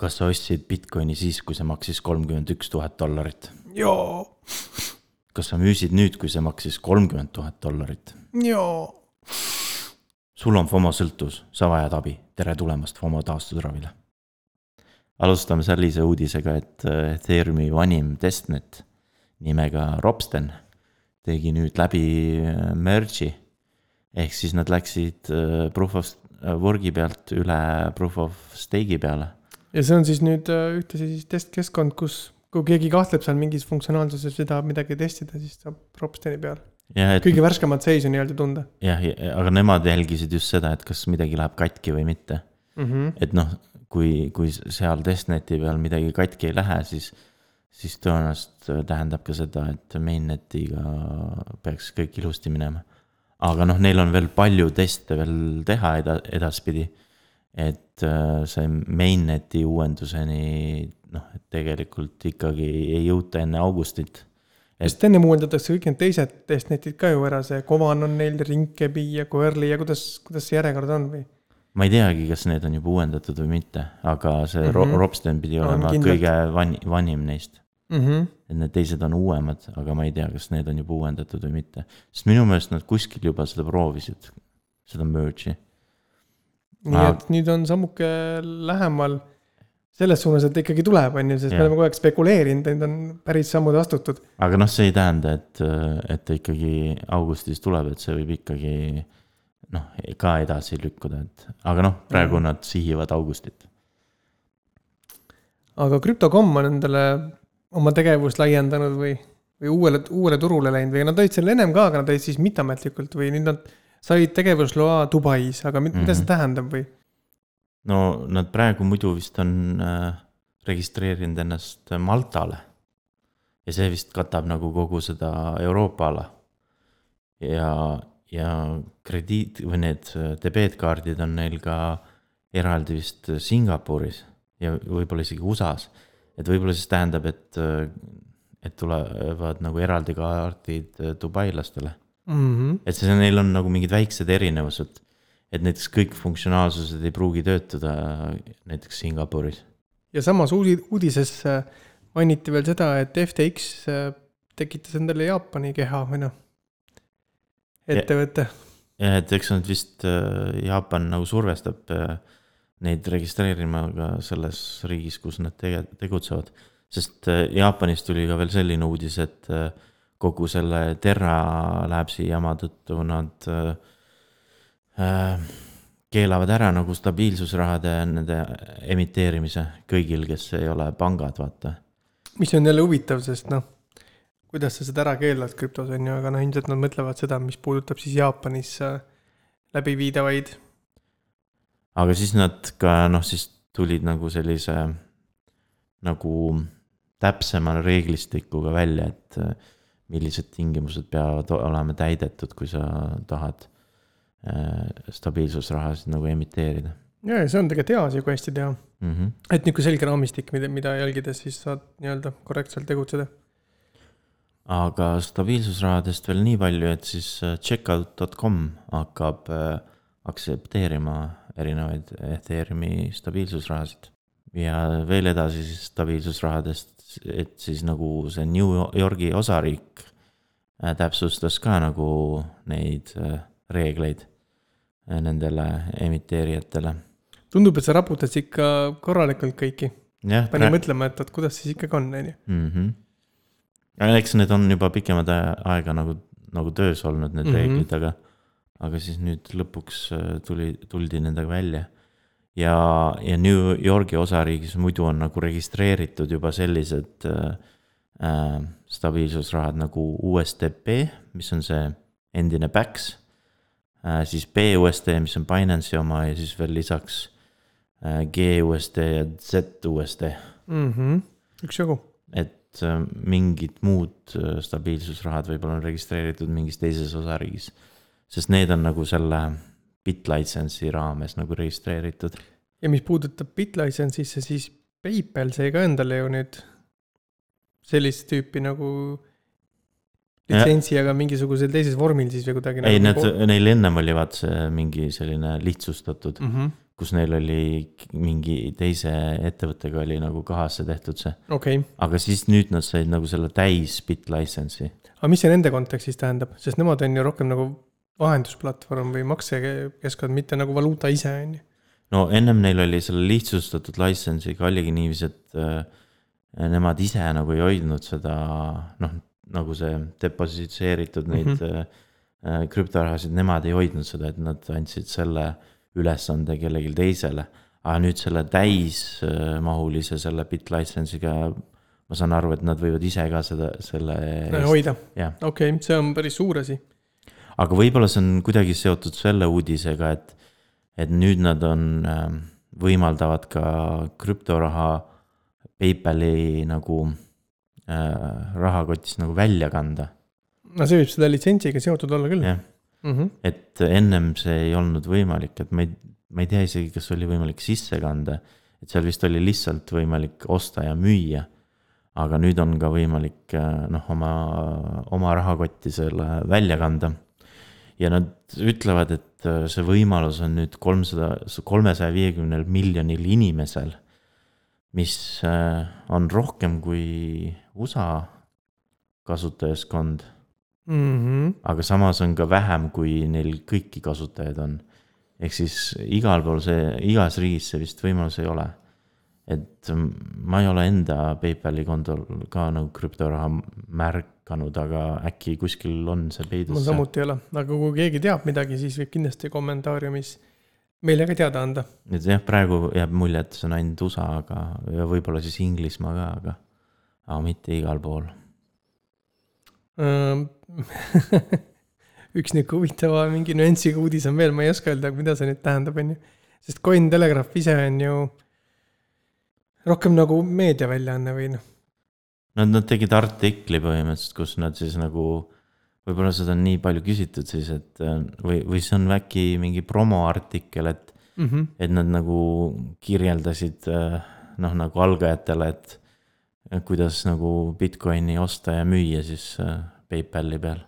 kas sa ostsid Bitcoini siis, kui see maksis kolmkümmend üks tuhat dollarit? jaa, kas sa müüsid nüüd, kui see maksis kolmkümmend tuhat dollarit? jaa. sul on FOMO sõltuvus, sa vajad abi, tere tulemast FOMO taastusravile. alustame sellise uudisega, et äh, Ethereumi vanim testnet nimega Robsten tegi nüüd läbi äh, merge'i. ehk siis nad läksid äh, proof of work'i pealt üle proof of stake'i peale ja see on siis nüüd äh, ühtlasi siis testkeskkond, kus, kui keegi kahtleb seal mingis funktsionaalsuses või tahab midagi testida, siis saab Propsteni peal. et kõige värskemat seisu nii-öelda tunda jah, aga nemad jälgisid just seda, et kas midagi läheb katki või mitte. mm. -hmm. et noh, kui, kui seal testneti peal midagi katki ei lähe, siis, siis tõenäoliselt tähendab ka seda, et mainnetiga peaks kõik ilusti minema. aga noh, neil on veel palju teste veel teha eda-, edaspidi et äh, see mainneti uuenduseni noh, et tegelikult ikkagi ei jõuta enne augustit. sest ennem uuendatakse kõik need teised testnetid ka ju ära, see Kovan on neil, Rinkebi ja Coerli ja kuidas, kuidas see järjekord on või? ma ei teagi, kas need on juba uuendatud või mitte, aga see mm -hmm. Robsten pidi olema kindlalt. kõige van-, vanim neist mm. -hmm. et need teised on uuemad, aga ma ei tea, kas need on juba uuendatud või mitte. sest minu meelest nad kuskil juba seda proovisid, seda merge'i nii Aa. et nüüd on sammuke lähemal selles suunas, et ikkagi tuleb, on ju, sest Jah. me oleme kogu aeg spekuleerinud, nüüd on päris sammud astutud. aga noh, see ei tähenda, et, et ta ikkagi augustis tuleb, et see võib ikkagi noh, ka edasi lükkuda, et aga noh, praegu Mhm. nad sihivad augustit. aga krüptokomm on endale oma tegevust laiendanud või, või uuele, uuele turule läinud või nad olid seal ennem ka, aga nad olid siis mitteametlikult või nüüd nad said tegevusloa Dubais, aga mida mm -hmm. see Mhm. tähendab või? no nad praegu muidu vist on äh, registreerinud ennast Maltale. ja see vist katab nagu kogu seda Euroopa ala. ja, ja krediit või need debeetkaardid on neil ka eraldi vist Singapuris ja võib-olla isegi USA-s. et võib-olla siis tähendab, et, et tulevad nagu eraldi kaardid dubailastele Mm -hmm. et see, neil on nagu mingid väiksed erinevused. et näiteks kõik funktsionaalsused ei pruugi töötada näiteks Singapuris. ja samas uudi-, uudises mainiti veel seda, et FTX äh, tekitas endale Jaapani keha või noh, ettevõte. ja et eks nad vist, äh, Jaapan nagu survestab äh, neid registreerima ka selles riigis, kus nad tege-, tegutsevad. sest Jaapanist tuli ka veel selline uudis, et äh, kogu selle Terra Labsi jama tõttu nad äh, äh, keelavad ära nagu stabiilsusrahade nende emiteerimise kõigil, kes ei ole pangad, vaata. mis on jälle huvitav, sest noh, kuidas sa seda ära keelad krüptos on ju, aga noh, ilmselt nad mõtlevad seda, mis puudutab siis Jaapanis äh, läbiviidavaid. aga siis nad ka noh, siis tulid nagu sellise nagu täpsema reeglistikuga välja, et äh, millised tingimused peavad olema täidetud, kui sa tahad äh, stabiilsusrahasid nagu emiteerida ja, ja see on tegelikult hea asi, kui hästi teha. mm. -hmm. et niisugune selge raamistik, mida, mida jälgides siis saad nii-öelda korrektselt tegutseda. aga stabiilsusrahadest veel nii palju, et siis äh, checkout.com hakkab äh, aktsepteerima erinevaid Ethereumi stabiilsusrahasid. ja veel edasi siis stabiilsusrahadest, et siis nagu see New Yorgi osariik äh, täpsustas ka nagu neid äh, reegleid äh, nendele emiteerijatele. tundub, et sa raputad ikka korralikult kõiki. jah, pani mõtlema, et oot, kuidas siis ikkagi on, on ju. -hmm. eks need on juba pikemat aega nagu, nagu töös olnud, need mm Mhm. -hmm. reeglid, aga, aga siis nüüd lõpuks tuli, tuldi nendega välja. Ja, ja New Yorgi osariigis muidu on nagu registreeritud juba sellised äh, äh, stabiilsusrahad nagu USDP, mis on see endine BAX äh,. siis BUSD, mis on Binance'i oma ja siis veel lisaks äh, GUSD ja ZUSD mm. -hmm. üksjagu. et äh, mingid muud äh, stabiilsusrahad võib-olla on registreeritud mingis teises osariigis. sest need on nagu selle BitLicense'i raames nagu registreeritud. ja mis puudutab BitLicense'isse, siis PayPal sai ka endale ju nüüd sellist tüüpi nagu litsentsi, aga mingisugusel teises vormil siis või kuidagi ei, nagu need, neil ennem oli vaat see mingi selline lihtsustatud mm. -hmm. kus neil oli mingi teise ettevõttega oli nagu kahasse tehtud see. okay., aga siis nüüd nad said nagu selle täis bit license'i. aga mis see nende kontekstis tähendab, sest nemad on ju rohkem nagu vahendusplatvorm või maksekeskkond, mitte nagu valuuta ise on ju. no ennem neil oli selle lihtsustatud license'iga oligi niiviisi, et äh, nemad ise nagu ei hoidnud seda noh, nagu see depositseeritud neid mm. -hmm. krüptorahasid, nemad ei hoidnud seda, et nad andsid selle ülesande kellelegi teisele. aga nüüd selle täismahulise selle bit license'iga ma saan aru, et nad võivad ise ka seda, selle. hoida, okei see on päris suur asi. Aga võib-olla see on kuidagi seotud selle uudisega, et, et nüüd nad on, võimaldavad ka krüptoraha PayPali nagu äh, rahakotis nagu välja kanda, no see võib selle litsentsiga seotud olla küll. jah. Mm et ennem see ei olnud võimalik, et ma ei, ma ei tea isegi, kas oli võimalik sisse kanda. et seal vist oli lihtsalt võimalik osta ja müüa. aga nüüd on ka võimalik äh, noh, oma, oma rahakotti selle välja kanda. Ja nad ütlevad, et äh, see võimalus on nüüd kolmsada, kolmesaja viiekümnel miljonil inimesel. mis äh, on rohkem kui USA kasutajaskond -hmm. aga samas on ka vähem, kui neil kõiki kasutajaid on. ehk siis igal pool see, igas riigis see vist võimalus ei ole. Et ma ei ole enda PayPali kontol ka nagu krüptoraha märganud, aga äkki kuskil on see mul peidus. samuti ei ole, aga kui keegi teab midagi, siis võib kindlasti kommentaariumis meile ka teada anda. et jah, praegu jääb mulje, et see on ainult USA, aga ja võib-olla siis Inglismaa ka, aga, aga mitte igal pool. üks nihuke huvitava mingi nüansiga uudis on veel, ma ei oska öelda, mida see nüüd tähendab, on ju. sest Cointelegraph ise on ju rohkem nagu meediaväljaanne või noh, Nad, nad tegid artikli põhimõtteliselt, kus nad siis nagu, võib-olla seda on nii palju küsitud siis, et äh, või, või see on äkki mingi promoartikkel, et, mm -hmm. et nad nagu kirjeldasid äh, noh, nagu algajatele, et kuidas nagu Bitcoini osta ja müüa siis äh, PayPali peal.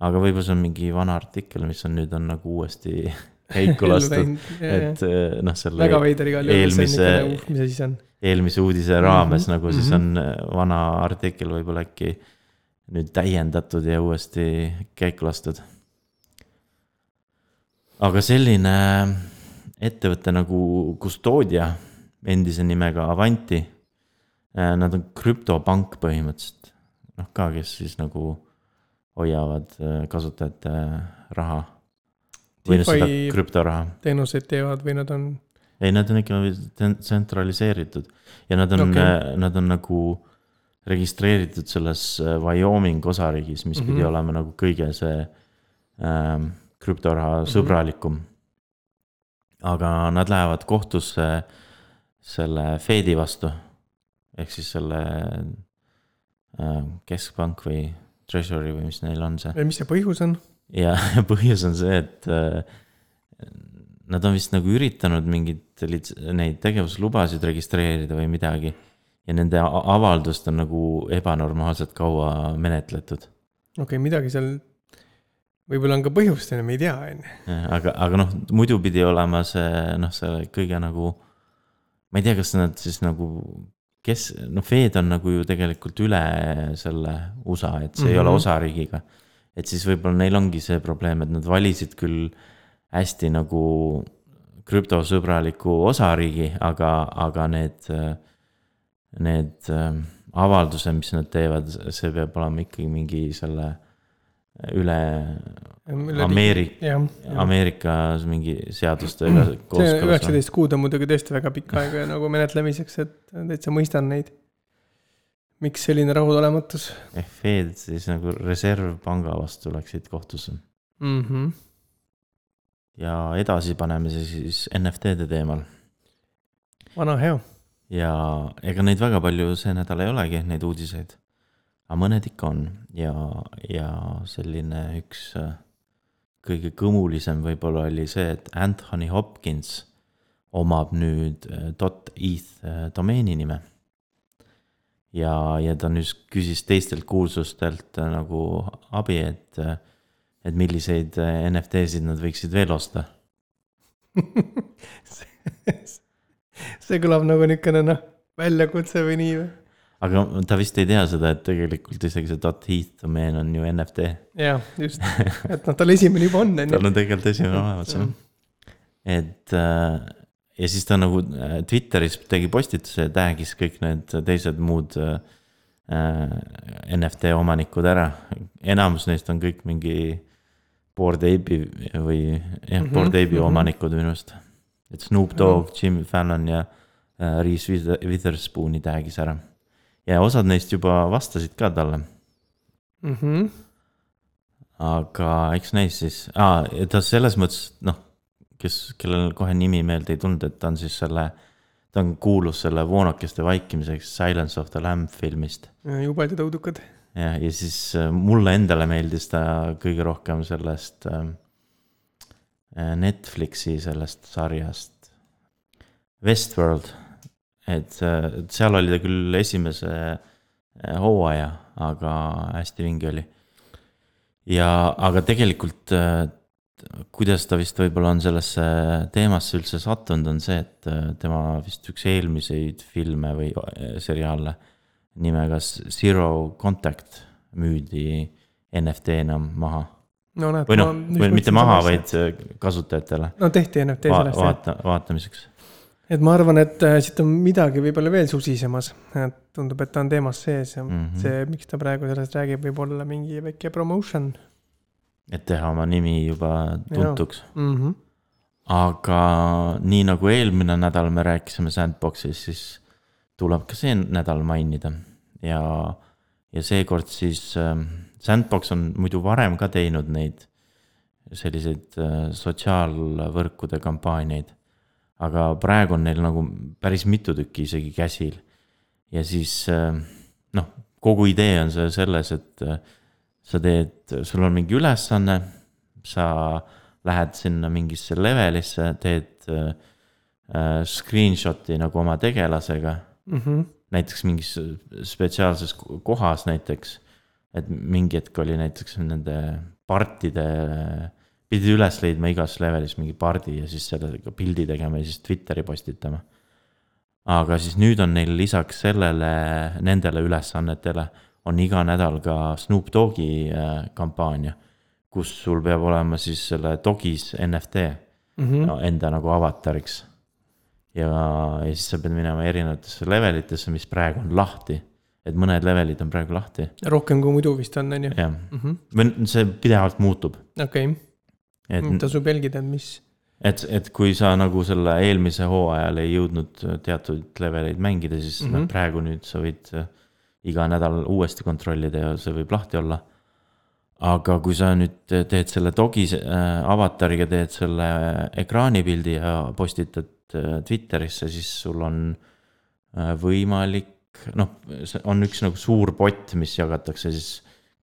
aga võib-olla see on mingi vana artikkel, mis on nüüd on nagu uuesti käiku lastud, et äh, noh, selle väga veider igal juhul, see on eelmise- niisugune, uh, mis asi see on. eelmise uudise raames Mhm, mm -hmm, nagu siis mhm. on äh, vana artikkel võib-olla äkki nüüd täiendatud ja uuesti käiku lastud. aga selline ettevõte nagu Custodia endise nimega Avanti. Nad on krüptopank põhimõtteliselt, noh ka, kes siis nagu hoiavad äh, kasutajate raha. Või seda krüptoraha teenuseid teevad või nad on, ei, nad on ikka tsen- tsentraliseeritud ja nad on okay., nad on nagu registreeritud selles äh, Wyoming osariigis, mis mm -hmm. pidi Mhm. olema nagu kõige see ähm, krüptoraha Mhm. sõbralikum. aga nad lähevad kohtusse selle Fedi vastu ehk siis selle äh, keskpank või treasury või mis neil on see mis see põhjus on? Ja põhjus on see, et äh, nad on vist nagu üritanud mingeid neid tegevuslubasid registreerida või midagi. ja nende avaldust on nagu ebanormaalselt kaua menetletud. okei okay,, midagi seal, võib-olla on ka põhjust, me ei tea, on ju. aga, aga noh, muidu pidi olema see noh, see kõige nagu, ma ei tea, kas nad siis nagu, kes, no Fed on nagu ju tegelikult üle selle USA, et see mm -hmm. ei ole Mhm. osariigiga. Et siis võib-olla neil ongi see probleem, et nad valisid küll hästi nagu krüptosõbraliku osariigi, aga, aga need, need ähm, avaldused, mis nad teevad, see peab olema ikkagi mingi selle üle Ameerika, jah, Ameerikas mingi seadustega kooskõlas. üheksateist kuud on muidugi tõesti väga pikk aeg nagu menetlemiseks, et täitsa mõistan neid. Miks selline rahulolematus Fed siis nagu reservpanga vastu läksid kohtusse mm? -hmm. ja edasi paneme siis NFT-de teemal vana hea, ja ega neid väga palju see nädal ei olegi, neid uudiseid. aga mõned ikka on ja, ja selline üks äh, kõige kõmulisem võib-olla oli see, et Anthony Hopkins omab nüüd äh, dot eth äh, domeeni nime. ja, ja ta nüüd küsis teistelt kuulsustelt äh, nagu abi, et, et milliseid äh, NFT-sid nad võiksid veel osta. see kõlab nagu niisugune noh, väljakutse või nii või? aga ta vist ei tea seda, et tegelikult isegi see dot heath domeen on ju NFT. jah, just, et noh, tal esimene juba on, on tal ju. on tegelikult esimene olemas jah. et äh, ja siis ta nagu äh, Twitteris tegi postituse ja tag'is kõik need teised muud äh, äh, NFT omanikud ära. enamus neist on kõik mingi Bored Ape'i või jah, Mhm, Bored Ape'i mhm. omanikud minu arust. et Snoop Dogg, Jimmy Fallon ja äh, Reese Wither- Witherspoon'i tag'is ära. ja osad neist juba vastasid ka talle Mhm. aga eks näis siis ah,, ta selles mõttes noh, kes, kellel kohe nimi meelde ei tulnud, et ta on siis selle, ta on kuulus selle voonakeste vaikimiseks Silence of the Lamb filmist. jubedad õudukad. ja, ja siis äh, mulle endale meeldis ta kõige rohkem sellest ähm, äh, Netflixi sellest sarjast Westworld. et äh, et seal oli ta küll esimese hooaja, aga hästi vinge oli. ja, aga tegelikult kuidas ta vist võib-olla on sellesse teemasse üldse sattunud, on see, et äh, tema vist üks eelmiseid filme või äh, seriaale nimega Zero Contact müüdi NFT-na maha. no näed. või noh, või mitte maha, vaid äh, kasutajatele no tehti NFT va sellest vaata, vaatamiseks. et ma arvan, et siit on midagi võib-olla veel susisemas, et tundub, et ta on teemas sees ja mm. -hmm. see, miks ta praegu sellest räägib, võib olla mingi väike promotion et teha oma nimi juba tuntuks. mm. -hmm. aga nii nagu eelmine nädal me rääkisime Sandboxis, siis tuleb ka see nädal mainida ja, ja seekord siis äh, Sandbox on muidu varem ka teinud neid selliseid äh, sotsiaalvõrkude kampaaniaid. aga praegu on neil nagu päris mitu tükki isegi käsil. ja siis äh, noh, kogu idee on see selles, et äh, sa teed, sul on mingi ülesanne, sa lähed sinna mingisse levelisse, teed äh, screenshot'i nagu oma tegelasega, Mm -hmm. näiteks mingis spetsiaalses ko- kohas näiteks. et mingi hetk oli näiteks nende partide, pidid üles leidma igas levelis mingi pardi ja siis sellega pildi tegema ja siis Twitteri postitama. aga siis nüüd on neil lisaks sellele, nendele ülesannetele on iga nädal ka Snoop Dogi äh, kampaania, kus sul peab olema siis selle Dogis NFT Mm -hmm. no, enda nagu avatariks. ja, ja siis sa pead minema erinevatesse levelitesse, mis praegu on lahti. et mõned levelid on praegu lahti, rohkem kui muidu vist on, on ju. jah. või see pidevalt muutub, okei, et, tasub jälgida, mis. et, et kui sa nagu selle eelmise hooajal ei jõudnud teatud leveleid mängida, siis mm Mhm. -hmm. praegu nüüd sa võid äh, iga nädal uuesti kontrollida ja see võib lahti olla. aga kui sa nüüd teed selle dogi äh, avatariga, teed selle ekraanipildi ja postitad äh, Twitterisse, siis sul on äh, võimalik, noh, see on üks nagu suur bot, mis jagatakse siis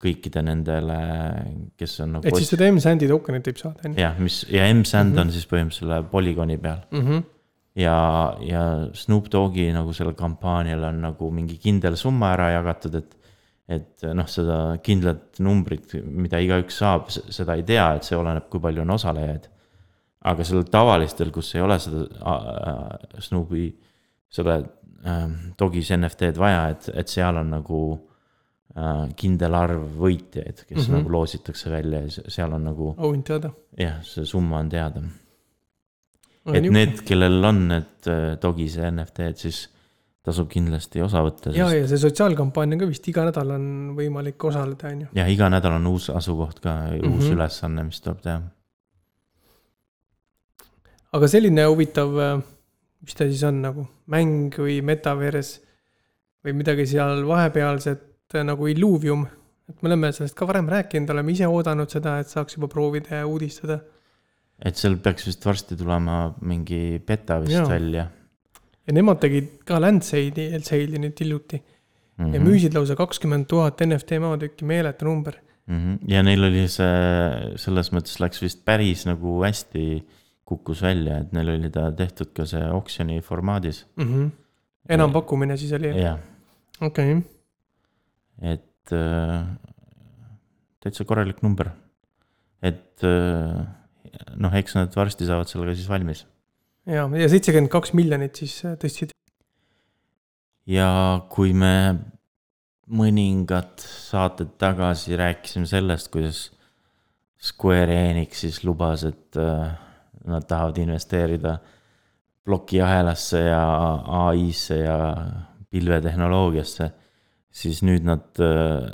kõikide nendele, kes on nagu et siis seda M-Sandi tokenit võib saada, on ju. jah, mis ja M-Sand mm. -hmm. on siis põhimõtteliselt selle polügooni peal Mhm. ja, ja Snoop Dogi nagu sellel kampaanial on nagu mingi kindel summa ära jagatud, et. et noh, seda kindlat numbrit, mida igaüks saab, seda ei tea, et see oleneb, kui palju on osalejaid. aga sellel tavalistel, kus ei ole seda äh, Snoopi, selle äh, Dogis NFT-d vaja, et, et seal on nagu äh, kindel arv võitjaid, kes mm. -hmm. nagu loositakse välja ja se- seal on nagu auhind teada. jah, see summa on teada et need, kellel on need äh, Dogis NFT-d, siis tasub kindlasti osa võtta, ja, sest ja see sotsiaalkampaania ka vist iga nädal on võimalik osaleda, on ju. jah, iga nädal on uus asukoht ka mm, -hmm. uus Mhm. ülesanne, mis tuleb teha. aga selline huvitav, mis ta siis on nagu mäng või metaverse või midagi seal vahepealset äh, nagu Illuvium. et me oleme sellest ka varem rääkinud, oleme ise oodanud seda, et saaks juba proovida ja uudistada. Et seal peaks vist varsti tulema mingi beta vist Jaa. välja ja nemad tegid ka Landsade'i, sale'i nüüd hiljuti mm mm. -hmm. ja müüsid lausa kakskümmend tuhat NFT maatükki, meeletu number. mm. -hmm. ja neil oli see, selles mõttes läks vist päris nagu hästi, kukkus välja, et neil oli ta tehtud ka see oksjoni formaadis. Mm -hmm. enampakkumine siis oli, jah, okei okay.. et äh, täitsa korralik number. et äh, noh, eks nad varsti saavad sellega siis valmis. ja, ja seitsekümmend kaks miljonit siis äh, tõstsid. ja kui me mõningad saated tagasi rääkisime sellest, kuidas Square Enix siis lubas, et äh, nad tahavad investeerida plokiahelasse ja ai-sse ja pilvetehnoloogiasse, siis nüüd nad äh,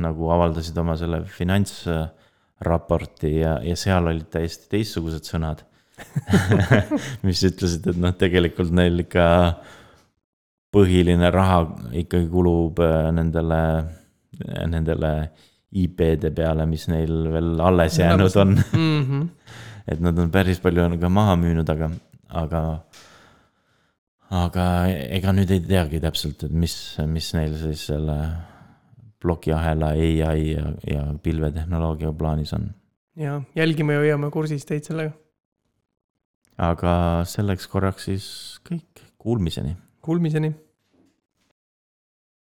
nagu avaldasid oma selle finantsraporti ja, ja seal olid täiesti teistsugused sõnad. mis ütlesid, et noh, tegelikult neil ikka põhiline raha ikkagi kulub äh, nendele, nendele IP-de peale, mis neil veel alles jäänud on. mm. -hmm. et nad on päris palju on ka maha müünud, aga, aga, aga ega nüüd ei teagi täpselt, et mis, mis neil siis selle plokiahela ai ja, ja pilvetehnoloogia plaanis on. ja jälgime ja hoiame kursis teid sellega. aga selleks korraks siis kõik, kuulmiseni. Kuulmiseni